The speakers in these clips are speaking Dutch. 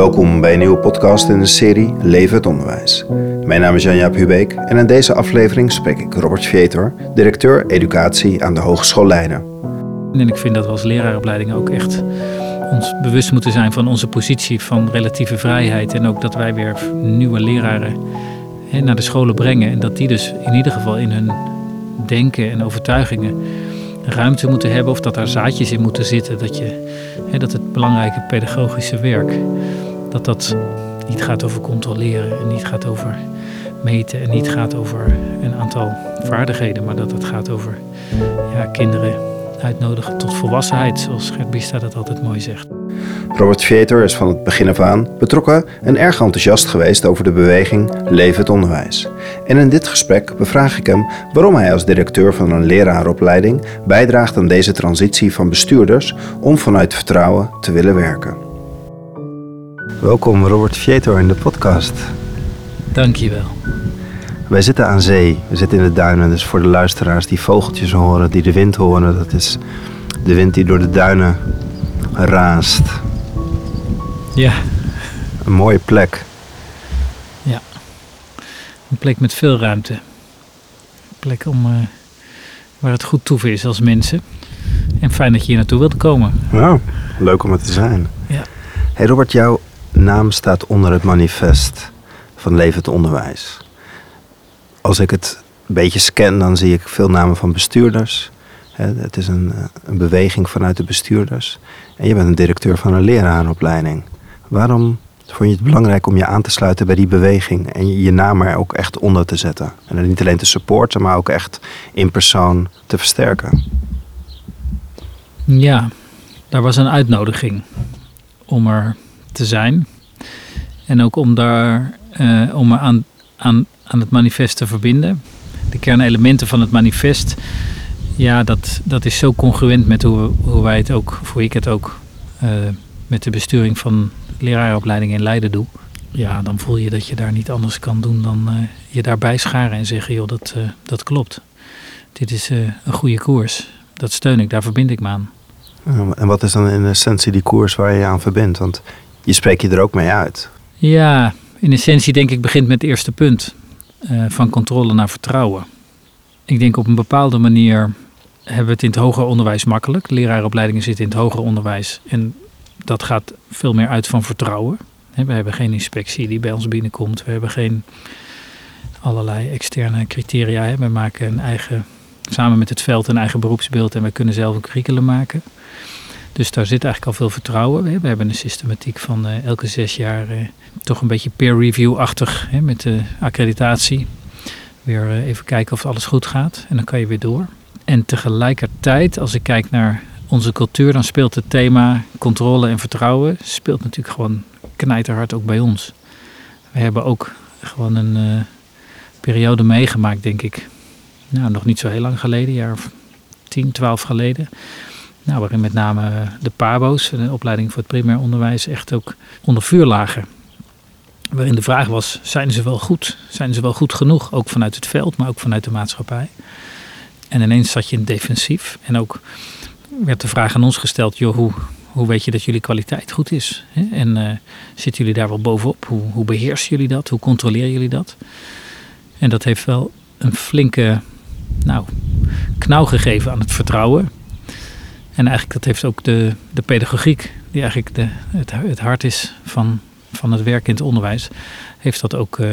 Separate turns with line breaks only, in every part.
Welkom bij een nieuwe podcast in de serie Leven het Onderwijs. Mijn naam is Janja Hubeek en in deze aflevering spreek ik Robert Vietor, directeur educatie aan de Hogeschool Leiden.
En ik vind dat we als leraaropleiding ook echt ons bewust moeten zijn van onze positie van relatieve vrijheid. En ook dat wij weer nieuwe leraren naar de scholen brengen. En dat die dus in ieder geval in hun denken en overtuigingen ruimte moeten hebben. Of dat daar zaadjes in moeten zitten. Dat, je, dat het belangrijke pedagogische werk, dat dat niet gaat over controleren en niet gaat over meten en niet gaat over een aantal vaardigheden, maar dat het gaat over ja, kinderen uitnodigen tot volwassenheid, zoals Gert Bista dat altijd mooi zegt.
Robert Vieter is van het begin af aan betrokken en erg enthousiast geweest over de beweging Leven het Onderwijs. En in dit gesprek bevraag ik hem waarom hij als directeur van een leraaropleiding bijdraagt aan deze transitie van bestuurders om vanuit vertrouwen te willen werken. Welkom Robert Vieter in de podcast.
Dankjewel.
Wij zitten aan zee, we zitten in de duinen. Dus voor de luisteraars die vogeltjes horen, die de wind horen, dat is de wind die door de duinen raast.
Ja.
Een mooie plek.
Ja. Een plek met veel ruimte. Een plek om, uh, waar het goed toeven is als mensen. En fijn dat je hier naartoe wilt komen.
Nou, leuk om er te zijn.
Ja.
Hey Robert, jouw naam staat onder het manifest van Levend Onderwijs. Als ik het een beetje scan, dan zie ik veel namen van bestuurders. Het is een, een beweging vanuit de bestuurders. En je bent een directeur van een leraaropleiding. Waarom vond je het belangrijk om je aan te sluiten bij die beweging en je naam er ook echt onder te zetten? En niet alleen te supporten, maar ook echt in persoon te versterken?
Ja, daar was een uitnodiging om er te zijn. En ook om daar uh, om aan, aan, aan het manifest te verbinden. De kernelementen van het manifest, ja, dat, dat is zo congruent met hoe, hoe wij het ook, hoe ik het ook uh, met de besturing van leraaropleiding in Leiden doe. Ja, dan voel je dat je daar niet anders kan doen dan uh, je daarbij scharen en zeggen, joh, dat, dat klopt. Dit is een goede koers. Dat steun ik, daar verbind ik me aan.
En wat is dan in essentie die koers waar je je aan verbindt? Want je spreekt je er ook mee uit.
Ja, in essentie denk ik begint met het eerste punt. Uh, van controle naar vertrouwen. Ik denk op een bepaalde manier hebben we het in het hoger onderwijs makkelijk. Leraaropleidingen zitten in het hoger onderwijs. En dat gaat veel meer uit van vertrouwen. We hebben geen inspectie die bij ons binnenkomt. We hebben geen allerlei externe criteria. We maken een eigen, samen met het veld een eigen beroepsbeeld en we kunnen zelf een curriculum maken. Dus daar zit eigenlijk al veel vertrouwen. We hebben een systematiek van uh, elke zes jaar uh, toch een beetje peer review-achtig met de accreditatie. Weer uh, even kijken of alles goed gaat en dan kan je weer door. En tegelijkertijd, als ik kijk naar onze cultuur, dan speelt het thema controle en vertrouwen speelt natuurlijk gewoon knijterhard ook bij ons. We hebben ook gewoon een periode meegemaakt, denk ik. Nou, nog niet zo heel lang geleden, een jaar of 10, 12 geleden nou, waarin met name de PABO's, de opleiding voor het primair onderwijs, echt ook onder vuur lagen. Waarin de vraag was, zijn ze wel goed? Zijn ze wel goed genoeg? Ook vanuit het veld, maar ook vanuit de maatschappij. En ineens zat je in defensief. En ook werd de vraag aan ons gesteld, joh, hoe, hoe weet je dat jullie kwaliteit goed is? En uh, zitten jullie daar wel bovenop? Hoe, hoe beheersen jullie dat? Hoe controleren jullie dat? En dat heeft wel een flinke nou, knauw gegeven aan het vertrouwen. En eigenlijk dat heeft ook de, de pedagogiek, die eigenlijk de, het, het hart is van, van het werk in het onderwijs, heeft dat ook uh,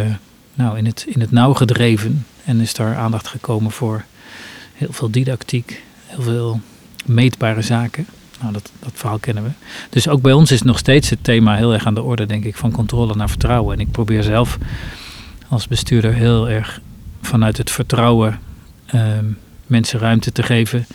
nou, in, het, in het nauw gedreven. En is daar aandacht gekomen voor heel veel didactiek, heel veel meetbare zaken. Nou, dat, dat verhaal kennen we. Dus ook bij ons is nog steeds het thema heel erg aan de orde, denk ik, van controle naar vertrouwen. En ik probeer zelf als bestuurder heel erg vanuit het vertrouwen uh, mensen ruimte te geven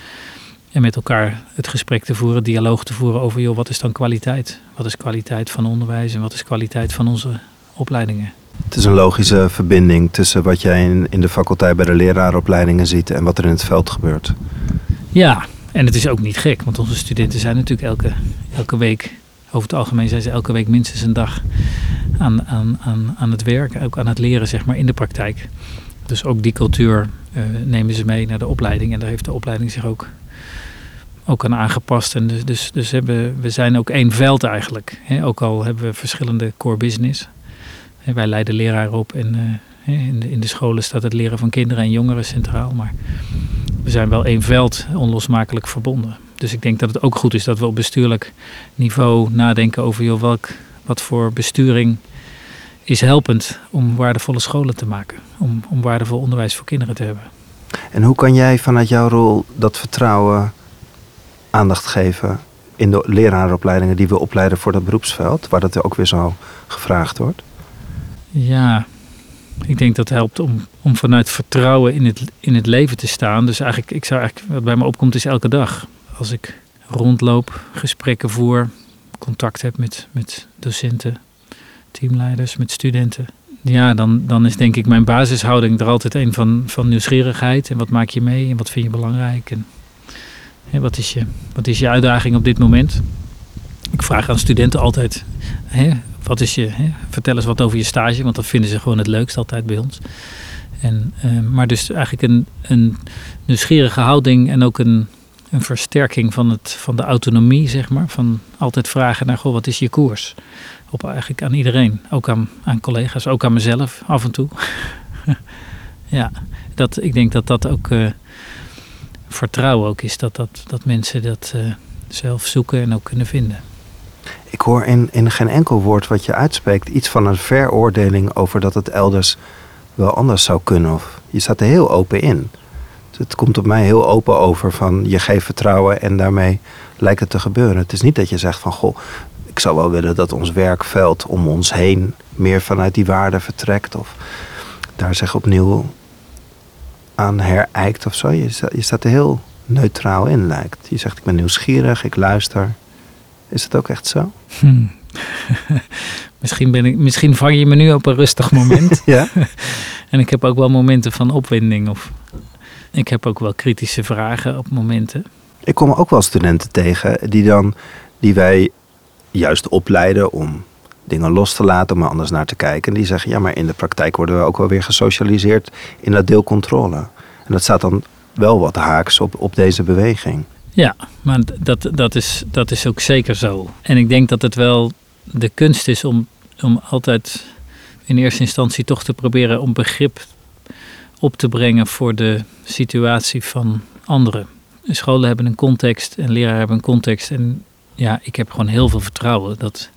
en met elkaar het gesprek te voeren, dialoog te voeren over, joh, wat is dan kwaliteit? Wat is kwaliteit van onderwijs en wat is kwaliteit van onze opleidingen?
Het is een logische verbinding tussen wat jij in, in de faculteit bij de leraaropleidingen ziet en wat er in het veld gebeurt.
Ja, en het is ook niet gek, want onze studenten zijn natuurlijk elke, elke week, over het algemeen zijn ze elke week minstens een dag aan, aan, aan, aan het werk, ook aan het leren, zeg maar, in de praktijk. Dus ook die cultuur uh, nemen ze mee naar de opleiding en daar heeft de opleiding zich ook ook aan aangepast. En dus, dus, dus hebben, we zijn ook één veld eigenlijk. Ook al hebben we verschillende core business. Hè, wij leiden leraren op en uh, in, de, in de scholen staat het leren van kinderen en jongeren centraal. Maar we zijn wel één veld onlosmakelijk verbonden. Dus ik denk dat het ook goed is dat we op bestuurlijk niveau nadenken over joh, welk, wat voor besturing is helpend om waardevolle scholen te maken. Om, om waardevol onderwijs voor kinderen te hebben.
En hoe kan jij vanuit jouw rol dat vertrouwen aandacht geven in de lerarenopleidingen die we opleiden voor dat beroepsveld, waar dat ook weer zo gevraagd wordt?
Ja, ik denk dat helpt om, om vanuit vertrouwen in het, in het leven te staan. Dus eigenlijk, ik zou eigenlijk, wat bij me opkomt, is elke dag. Als ik rondloop, gesprekken voer, contact heb met, met docenten, teamleiders, met studenten. Ja, dan, dan is denk ik mijn basishouding er altijd een van, van nieuwsgierigheid. En wat maak je mee en wat vind je belangrijk? En hè, wat, is je, wat is je uitdaging op dit moment? Ik vraag aan studenten altijd, hè, wat is je, hè, vertel eens wat over je stage, want dat vinden ze gewoon het leukst altijd bij ons. En, uh, maar dus eigenlijk een, een nieuwsgierige houding en ook een, een versterking van, het, van de autonomie, zeg maar. Van altijd vragen naar, goh, wat is je koers? Op eigenlijk aan iedereen, ook aan, aan collega's, ook aan mezelf af en toe. ja, dat, ik denk dat dat ook uh, vertrouwen ook is, dat, dat, dat mensen dat uh, zelf zoeken en ook kunnen vinden.
Ik hoor in, in geen enkel woord wat je uitspreekt iets van een veroordeling over dat het elders wel anders zou kunnen. Of je staat er heel open in. Het komt op mij heel open over van je geeft vertrouwen en daarmee lijkt het te gebeuren. Het is niet dat je zegt van goh, ik zou wel willen dat ons werkveld om ons heen meer vanuit die waarde vertrekt. Of daar zich opnieuw aan herijkt of zo. Je, je staat er heel neutraal in lijkt. Je zegt ik ben nieuwsgierig, ik luister. Is het ook echt zo?
Hmm. misschien, ben ik, misschien vang je me nu op een rustig moment.
ja.
en ik heb ook wel momenten van opwinding. Of ik heb ook wel kritische vragen op momenten.
Ik kom ook wel studenten tegen die dan die wij juist opleiden om dingen los te laten, om er anders naar te kijken. En die zeggen, ja, maar in de praktijk worden we ook wel weer gesocialiseerd in dat deel controle. En dat staat dan wel wat haaks op, op deze beweging.
Ja, maar dat, dat, is, dat is ook zeker zo. En ik denk dat het wel de kunst is om, om altijd in eerste instantie toch te proberen om begrip op te brengen voor de situatie van anderen. Scholen hebben een context en leraren hebben een context. En ja, ik heb gewoon heel veel vertrouwen dat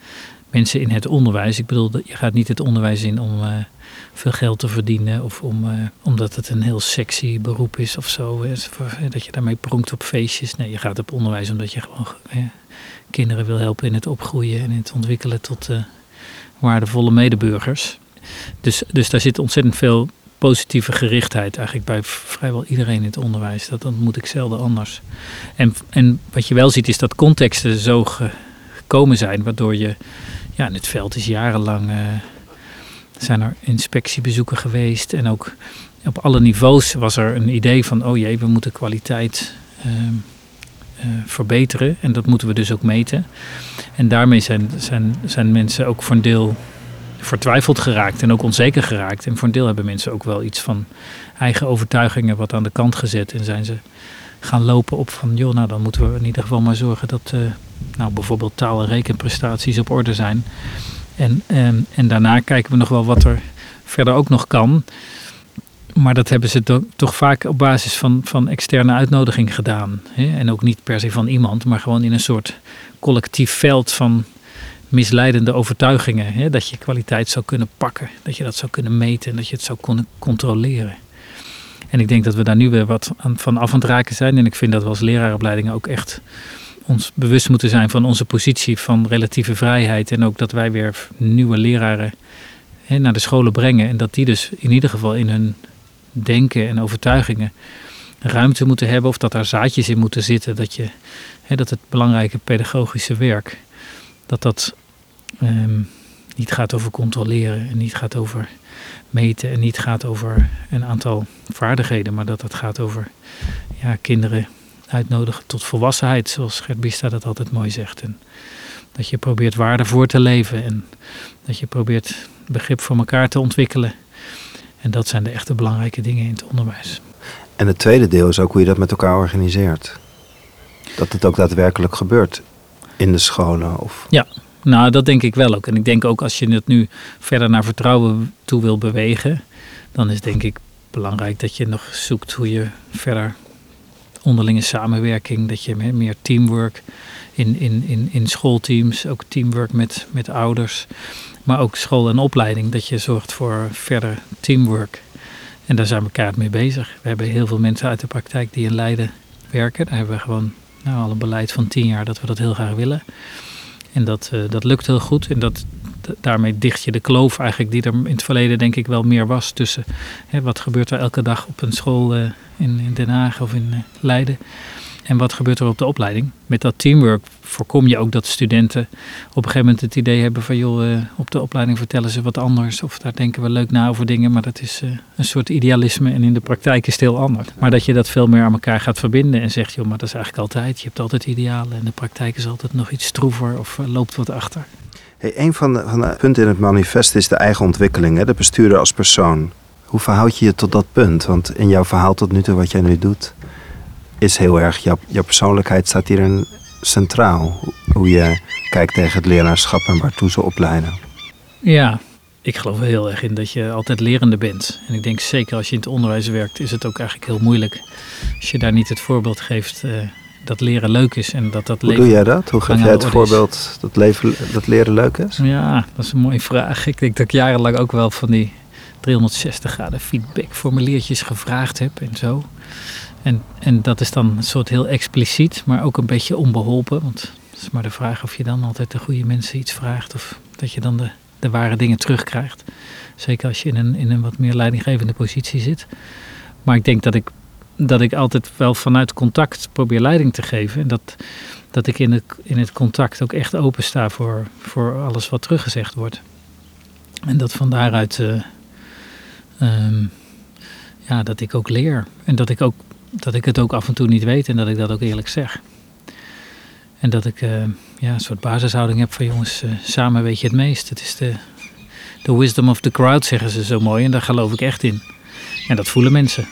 mensen in het onderwijs, ik bedoel, je gaat niet het onderwijs in om uh, veel geld te verdienen of om, uh, omdat het een heel sexy beroep is of zo, dat je daarmee pronkt op feestjes. Nee, je gaat op onderwijs omdat je gewoon kinderen wil helpen in het opgroeien en in het ontwikkelen tot uh, waardevolle medeburgers. Dus, dus daar zit ontzettend veel positieve gerichtheid eigenlijk bij vrijwel iedereen in het onderwijs. Dat ontmoet ik zelden anders. En, en wat je wel ziet is dat contexten zo gekomen zijn, waardoor je, ja, in het veld is jarenlang, uh, zijn er inspectiebezoeken geweest en ook op alle niveaus was er een idee van, oh jee, we moeten kwaliteit uh, uh, verbeteren en dat moeten we dus ook meten. En daarmee zijn, zijn, zijn mensen ook voor een deel vertwijfeld geraakt en ook onzeker geraakt. En voor een deel hebben mensen ook wel iets van eigen overtuigingen wat aan de kant gezet. En zijn ze gaan lopen op van, joh, nou dan moeten we in ieder geval maar zorgen dat uh, nou, bijvoorbeeld taal- en rekenprestaties op orde zijn. En, en, en daarna kijken we nog wel wat er verder ook nog kan. Maar dat hebben ze to toch vaak op basis van, van externe uitnodiging gedaan. Hè? En ook niet per se van iemand, maar gewoon in een soort collectief veld van misleidende overtuigingen. Hè? Dat je kwaliteit zou kunnen pakken, dat je dat zou kunnen meten en dat je het zou kunnen controleren. En ik denk dat we daar nu weer wat van af aan het raken zijn. En ik vind dat we als leraaropleidingen ook echt ons bewust moeten zijn van onze positie van relatieve vrijheid. En ook dat wij weer nieuwe leraren hè, naar de scholen brengen. En dat die dus in ieder geval in hun denken en overtuigingen ruimte moeten hebben. Of dat daar zaadjes in moeten zitten. Dat, je, hè, dat het belangrijke pedagogische werk, dat dat um, niet gaat over controleren en niet gaat over meten en niet gaat over een aantal vaardigheden, maar dat het gaat over ja, kinderen uitnodigen tot volwassenheid, zoals Gert Bista dat altijd mooi zegt. En dat je probeert waarde voor te leven en dat je probeert begrip voor elkaar te ontwikkelen. En dat zijn de echte belangrijke dingen in het onderwijs.
En het tweede deel is ook hoe je dat met elkaar organiseert. Dat het ook daadwerkelijk gebeurt in de scholen? Of...
Ja, nou dat denk ik wel ook. En ik denk ook als je het nu verder naar vertrouwen toe wil bewegen, dan is denk ik belangrijk dat je nog zoekt hoe je verder onderlinge samenwerking, dat je meer teamwork in, in, in, in schoolteams, ook teamwork met, met ouders, maar ook school en opleiding, dat je zorgt voor verder teamwork. En daar zijn we elkaar mee bezig. We hebben heel veel mensen uit de praktijk die in Leiden werken. Daar hebben we gewoon nou, al een beleid van tien jaar dat we dat heel graag willen. En dat, uh, dat lukt heel goed. En dat, daarmee dicht je de kloof eigenlijk die er in het verleden denk ik wel meer was tussen hè, wat gebeurt er elke dag op een school uh, in, in, Den Haag of in uh, Leiden. En wat gebeurt er op de opleiding? Met dat teamwork voorkom je ook dat studenten op een gegeven moment het idee hebben van joh, uh, op de opleiding vertellen ze wat anders. Of daar denken we leuk na over dingen, maar dat is een soort idealisme en in de praktijk is het heel anders. Maar dat je dat veel meer aan elkaar gaat verbinden en zegt joh, maar dat is eigenlijk altijd. Je hebt altijd idealen en de praktijk is altijd nog iets stroever of loopt wat achter.
Een van de, punten in het manifest is de eigen ontwikkeling, hè? de bestuurder als persoon. Hoe verhoud je je tot dat punt? Want in jouw verhaal tot nu toe, wat jij nu doet, is heel erg, jouw, persoonlijkheid staat hierin centraal. Hoe je kijkt tegen het leraarschap en waartoe ze opleiden.
Ja, ik geloof er heel erg in dat je altijd lerende bent. En ik denk zeker als je in het onderwijs werkt, is het ook eigenlijk heel moeilijk. Als je daar niet het voorbeeld geeft uh, dat leren leuk is en dat dat
Hoe doe jij dat? Hoe geef jij het voorbeeld dat, leven, dat leren leuk is?
Ja, dat is een mooie vraag. Ik denk dat ik jarenlang ook wel van die 360 graden feedback formuliertjes gevraagd heb en zo. En, en dat is dan een soort heel expliciet, maar ook een beetje onbeholpen. Want het is maar de vraag of je dan altijd de goede mensen iets vraagt. Of dat je dan de, de ware dingen terugkrijgt. Zeker als je in een, in een wat meer leidinggevende positie zit. Maar ik denk dat ik, dat ik altijd wel vanuit contact probeer leiding te geven. En dat, dat ik in het, in het contact ook echt open sta voor, voor alles wat teruggezegd wordt. En dat van daaruit... Uh, um, ja, dat ik ook leer. En dat ik ook dat ik het ook af en toe niet weet en dat ik dat ook eerlijk zeg. En dat ik uh, ja, een soort basishouding heb van jongens, uh, samen weet je het meest. Het is de, de wisdom of the crowd, zeggen ze zo mooi. En daar geloof ik echt in. En dat voelen mensen.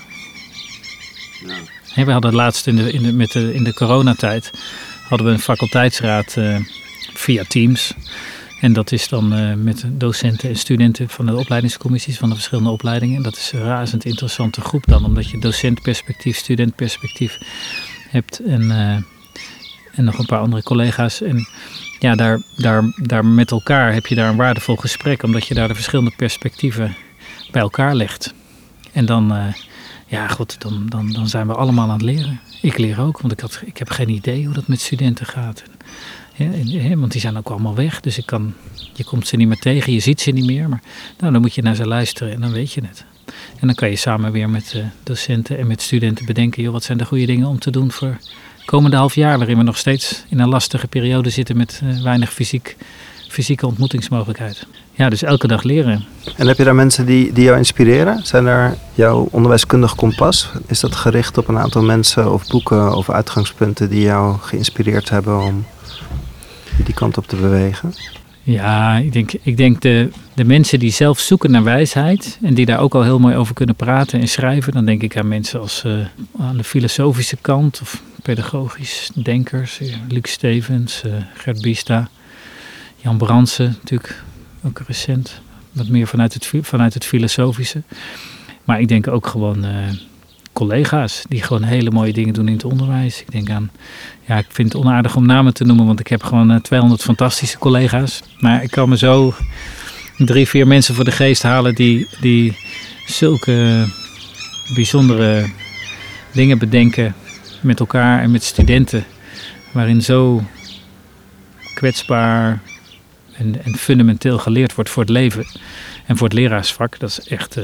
We hadden laatst in de, in de, met de, in de coronatijd hadden we een faculteitsraad uh, via Teams. En dat is dan uh, met docenten en studenten van de opleidingscommissies van de verschillende opleidingen. Dat is een razend interessante groep dan, omdat je docentperspectief, studentperspectief hebt en, uh, en nog een paar andere collega's. En ja, daar, daar, daar met elkaar heb je daar een waardevol gesprek, omdat je daar de verschillende perspectieven bij elkaar legt. En dan, ja goed, dan, dan, dan zijn we allemaal aan het leren. Ik leer ook, want ik, had, ik heb geen idee hoe dat met studenten gaat. Ja, want die zijn ook allemaal weg. Dus ik kan, je komt ze niet meer tegen, je ziet ze niet meer. Maar nou, dan moet je naar ze luisteren en dan weet je het. En dan kan je samen weer met uh, docenten en met studenten bedenken... Joh, wat zijn de goede dingen om te doen voor komende half jaar... waarin we nog steeds in een lastige periode zitten met uh, weinig fysiek, fysieke ontmoetingsmogelijkheid. Ja, dus elke dag leren.
En heb je daar mensen die, die jou inspireren? Zijn er jouw onderwijskundig kompas? Is dat gericht op een aantal mensen of boeken of uitgangspunten... die jou geïnspireerd hebben om die kant op te bewegen?
Ja, ik denk, ik denk de, de mensen die zelf zoeken naar wijsheid en die daar ook al heel mooi over kunnen praten en schrijven, dan denk ik aan mensen als uh, aan de filosofische kant of pedagogisch denkers, Luc Stevens, uh, Gert Bista, Jan Bransen, natuurlijk ook recent, wat meer vanuit het, vanuit het filosofische. Maar ik denk ook gewoon uh, collega's die gewoon hele mooie dingen doen in het onderwijs. Ik denk aan, ja, ik vind het onaardig om namen te noemen, want ik heb gewoon uh, 200 fantastische collega's. Maar ik kan me zo drie, vier mensen voor de geest halen die, die zulke bijzondere dingen bedenken met elkaar en met studenten. Waarin zo kwetsbaar en, en fundamenteel geleerd wordt voor het leven en voor het leraarsvak. Dat is echt. Uh,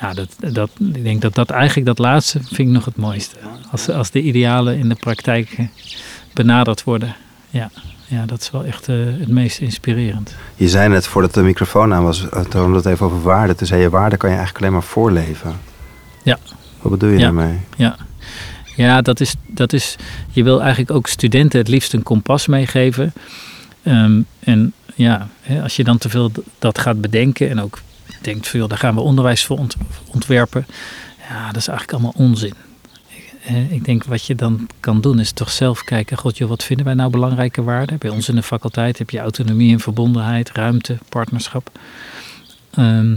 ja, dat, dat, ik denk dat dat eigenlijk dat laatste vind ik nog het mooiste. Als, als de idealen in de praktijk benaderd worden. Ja, ja dat is wel echt uh, het meest inspirerend.
Je zei net voordat de microfoon aan was, toen het even over waarde. Toen zei je waarde kan je eigenlijk alleen maar voorleven.
Ja.
Wat bedoel je
ja.
daarmee?
Ja. Ja, dat is, dat is. Je wil eigenlijk ook studenten het liefst een kompas meegeven. Um, en ja, als je dan te veel dat gaat bedenken en ook denkt van joh, daar gaan we onderwijs voor ont ontwerpen. Ja, dat is eigenlijk allemaal onzin. ik denk wat je dan kan doen is toch zelf kijken, god joh, wat vinden wij nou belangrijke waarden? Bij ons in de faculteit heb je autonomie en verbondenheid, ruimte, partnerschap. Ehm,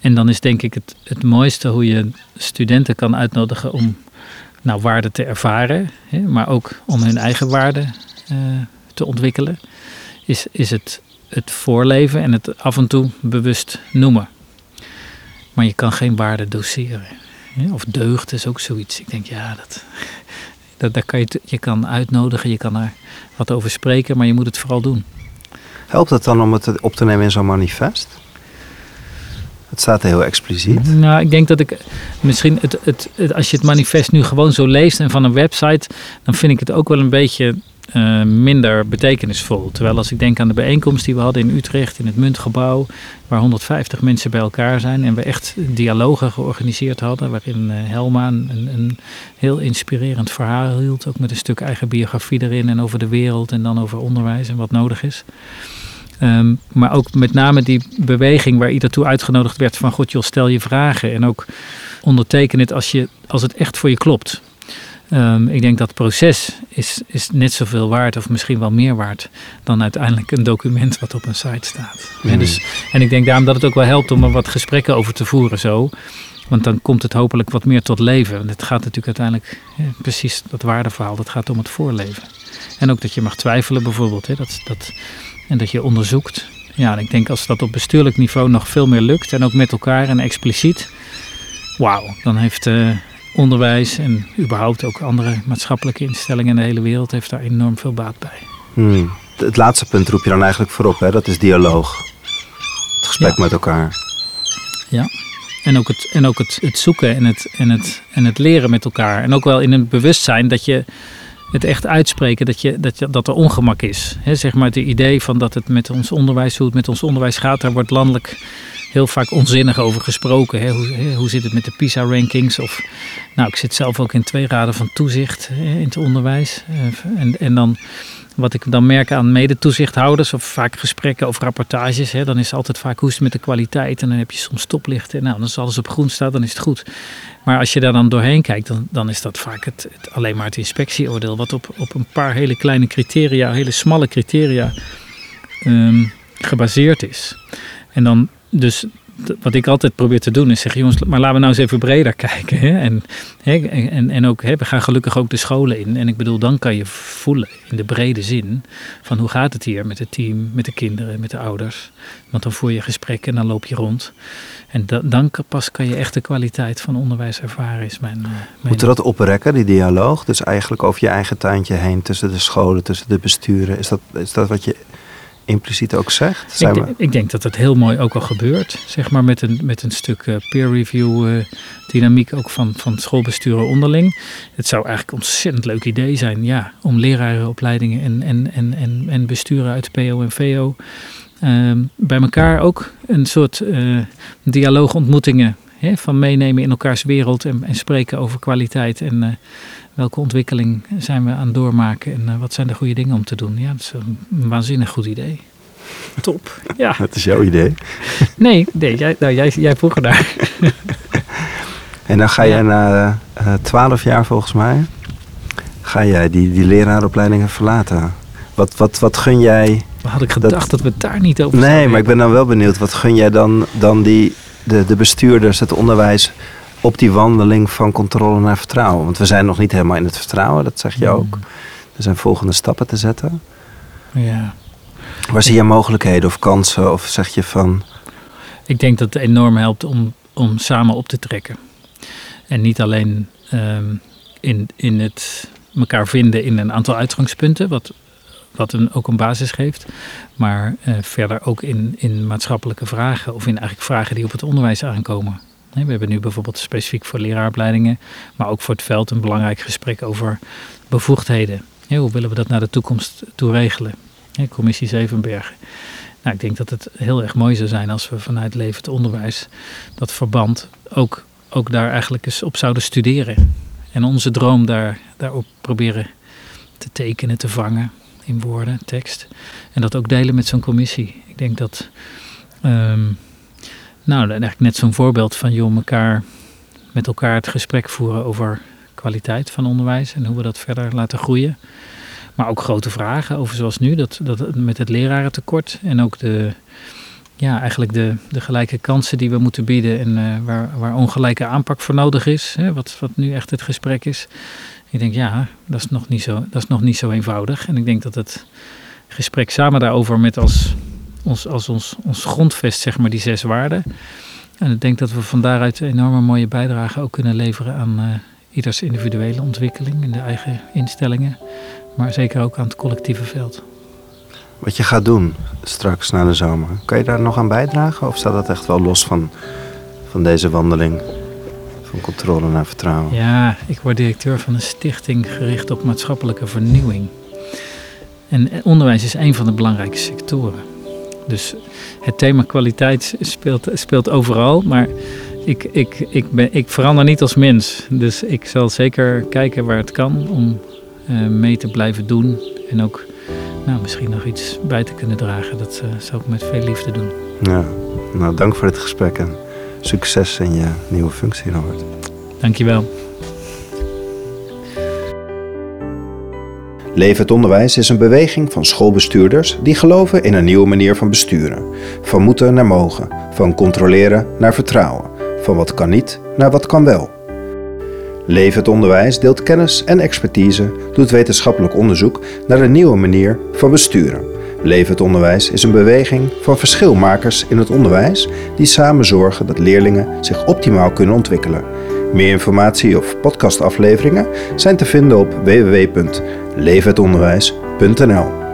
en dan is denk ik het, het mooiste hoe je studenten kan uitnodigen om nou, waarden te ervaren, hè, maar ook om hun eigen waarden eh, te ontwikkelen, is, is het, het voorleven en het af en toe bewust noemen. Maar je kan geen waarde doseren. Of deugd is ook zoiets. Ik denk, ja, dat, dat, daar kan je, je kan uitnodigen, je kan er wat over spreken, maar je moet het vooral doen.
Helpt het dan om het op te nemen in zo'n manifest? Het staat heel expliciet.
Nou, ik denk dat ik misschien het, het, het, als je het manifest nu gewoon zo leest en van een website, dan vind ik het ook wel een beetje uh, minder betekenisvol. Terwijl als ik denk aan de bijeenkomst die we hadden in Utrecht in het Muntgebouw, waar 150 mensen bij elkaar zijn en we echt dialogen georganiseerd hadden, waarin uh, Helma een, een, heel inspirerend verhaal hield, ook met een stuk eigen biografie erin en over de wereld en dan over onderwijs en wat nodig is. Um, maar ook met name die beweging waar ieder toe uitgenodigd werd van God joh, stel je vragen en ook onderteken het als, je, als het echt voor je klopt. Um, ik denk dat het proces is, is net zoveel waard of misschien wel meer waard dan uiteindelijk een document wat op een site staat. Mm. En, dus, en ik denk daarom dat het ook wel helpt om er wat gesprekken over te voeren zo. Want dan komt het hopelijk wat meer tot leven. het gaat natuurlijk uiteindelijk ja, precies dat waardeverhaal, dat gaat om het voorleven. En ook dat je mag twijfelen bijvoorbeeld. Hè, dat, dat, en dat je onderzoekt. Ja, en ik denk als dat op bestuurlijk niveau nog veel meer lukt en ook met elkaar en expliciet. Wauw, dan heeft uh, onderwijs en überhaupt ook andere maatschappelijke instellingen in de hele wereld heeft daar enorm veel baat bij.
Hmm. Het laatste punt roep je dan eigenlijk voorop, hè? dat is dialoog. Het gesprek met elkaar.
Ja, en ook, het, en ook het, het zoeken en het, en, het, en het leren met elkaar. En ook wel in een bewustzijn dat je het echt uitspreken dat, je, dat, je, dat er ongemak is. He, zeg maar het idee van dat het met ons onderwijs, hoe het met ons onderwijs gaat, daar wordt landelijk heel vaak onzinnig over gesproken. Hè? Hoe, hoe zit het met de PISA-rankings? Of, nou, ik zit zelf ook in twee raden van toezicht hè, in het onderwijs. Eh, en, en dan wat ik dan merk aan medetoezichthouders of vaak gesprekken of rapportages, hè, dan is het altijd vaak hoe is het met de kwaliteit en dan heb je soms stoplichten. Nou, als alles op groen staat, dan is het goed. Maar als je daar dan doorheen kijkt, dan, dan is dat vaak het, alleen maar het inspectieoordeel, wat op, op een paar hele kleine criteria, hele smalle criteria um, gebaseerd is. En dan dus wat ik altijd probeer te doen is zeggen, jongens, maar laten we nou eens even breder kijken. Hè? En, hè, en, en ook, hè, we gaan gelukkig ook de scholen in. En ik bedoel, dan kan je voelen in de brede zin van hoe gaat het hier met het team, met de kinderen, met de ouders. Want dan voer je gesprekken en dan loop je rond. En da, dan pas kan je echt de kwaliteit van onderwijs ervaren, is mijn... Uh,
Moet dat oprekken, die dialoog? Dus eigenlijk over je eigen tuintje heen, tussen de scholen, tussen de besturen. Is dat, is dat wat je impliciet ook zegt?
Ik, ik, denk dat het heel mooi ook al gebeurt. Zeg maar met een, met een stuk uh, peer review uh, dynamiek ook van, van schoolbesturen onderling. Het zou eigenlijk een ontzettend leuk idee zijn ja, om lerarenopleidingen en, en, en, en, en besturen uit PO en VO uh, bij elkaar ook een soort uh, dialoogontmoetingen hè, van meenemen in elkaars wereld en, en spreken over kwaliteit en welke ontwikkeling zijn we aan het doormaken en uh, wat zijn de goede dingen om te doen. Ja, dat is een waanzinnig goed idee. Top. Ja.
Dat is jouw idee.
Nee, nee jij, nou, jij, jij vroeg er daar.
en dan ga jij na uh, twaalf jaar volgens mij, ga jij die, die leraaropleidingen verlaten. Wat, wat, wat gun jij...
Had ik gedacht dat, dat we het daar niet over
Nee, maar ik ben dan wel benieuwd. Wat gun jij dan, dan die, de, de bestuurders, het onderwijs op die wandeling van controle naar vertrouwen. Want we zijn nog niet helemaal in het vertrouwen, dat zeg je mm. ook. Er zijn volgende stappen te zetten.
Ja.
Waar zie je mogelijkheden of kansen? Of zeg je van.
Ik denk dat het enorm helpt om, om samen op te trekken. En niet alleen ehm, in, in het elkaar vinden in een aantal uitgangspunten, wat, wat een, ook een basis geeft. Maar uh, verder ook in, in maatschappelijke vragen of in eigenlijk vragen die op het onderwijs aankomen. We hebben nu bijvoorbeeld specifiek voor leraaropleidingen, maar ook voor het veld een belangrijk gesprek over bevoegdheden. Hoe willen we dat naar de toekomst toe regelen? Commissie Zevenbergen. Nou, ik denk dat het heel erg mooi zou zijn als we vanuit levend onderwijs dat verband ook, ook daar eigenlijk eens op zouden studeren. En onze droom daar, daarop proberen te tekenen, te vangen in woorden, tekst. En dat ook delen met zo'n commissie. Ik denk dat um, nou, eigenlijk net zo'n voorbeeld van joh, elkaar, met elkaar het gesprek voeren over kwaliteit van onderwijs en hoe we dat verder laten groeien. Maar ook grote vragen over zoals nu, dat, dat met het lerarentekort en ook de, ja, eigenlijk de, de gelijke kansen die we moeten bieden en uh, waar, waar ongelijke aanpak voor nodig is, hè, wat, wat nu echt het gesprek is. Ik denk, ja, dat is, nog niet zo, dat is nog niet zo eenvoudig. En ik denk dat het gesprek samen daarover met als, ons, als ons, ons grondvest, zeg maar, die zes waarden. En ik denk dat we van daaruit enorme mooie bijdrage ook kunnen leveren aan uh, ieders individuele ontwikkeling in de eigen instellingen. Maar zeker ook aan het collectieve veld.
Wat je gaat doen straks na de zomer, kan je daar nog aan bijdragen? Of staat dat echt wel los van, van deze wandeling? Van controle naar vertrouwen?
Ja, ik word directeur van een stichting gericht op maatschappelijke vernieuwing. En onderwijs is een van de belangrijke sectoren. Dus het thema kwaliteit speelt, speelt overal, maar ik, ik, ik, ben, ik verander niet als mens. Dus ik zal zeker kijken waar het kan om uh, mee te blijven doen. En ook nou, misschien nog iets bij te kunnen dragen. Dat uh, zal ik met veel liefde doen.
Ja, nou dank voor het gesprek en succes in je nieuwe functie, Robert.
Dankjewel.
Leef het onderwijs is een beweging van schoolbestuurders die geloven in een nieuwe manier van besturen. Van moeten naar mogen, van controleren naar vertrouwen, van wat kan niet naar wat kan wel. Leef het onderwijs deelt kennis en expertise, doet wetenschappelijk onderzoek naar een nieuwe manier van besturen. Het onderwijs is een beweging van verschilmakers in het onderwijs die samen zorgen dat leerlingen zich optimaal kunnen ontwikkelen. Meer informatie of podcastafleveringen zijn te vinden op www.leefhetonderwijs.nl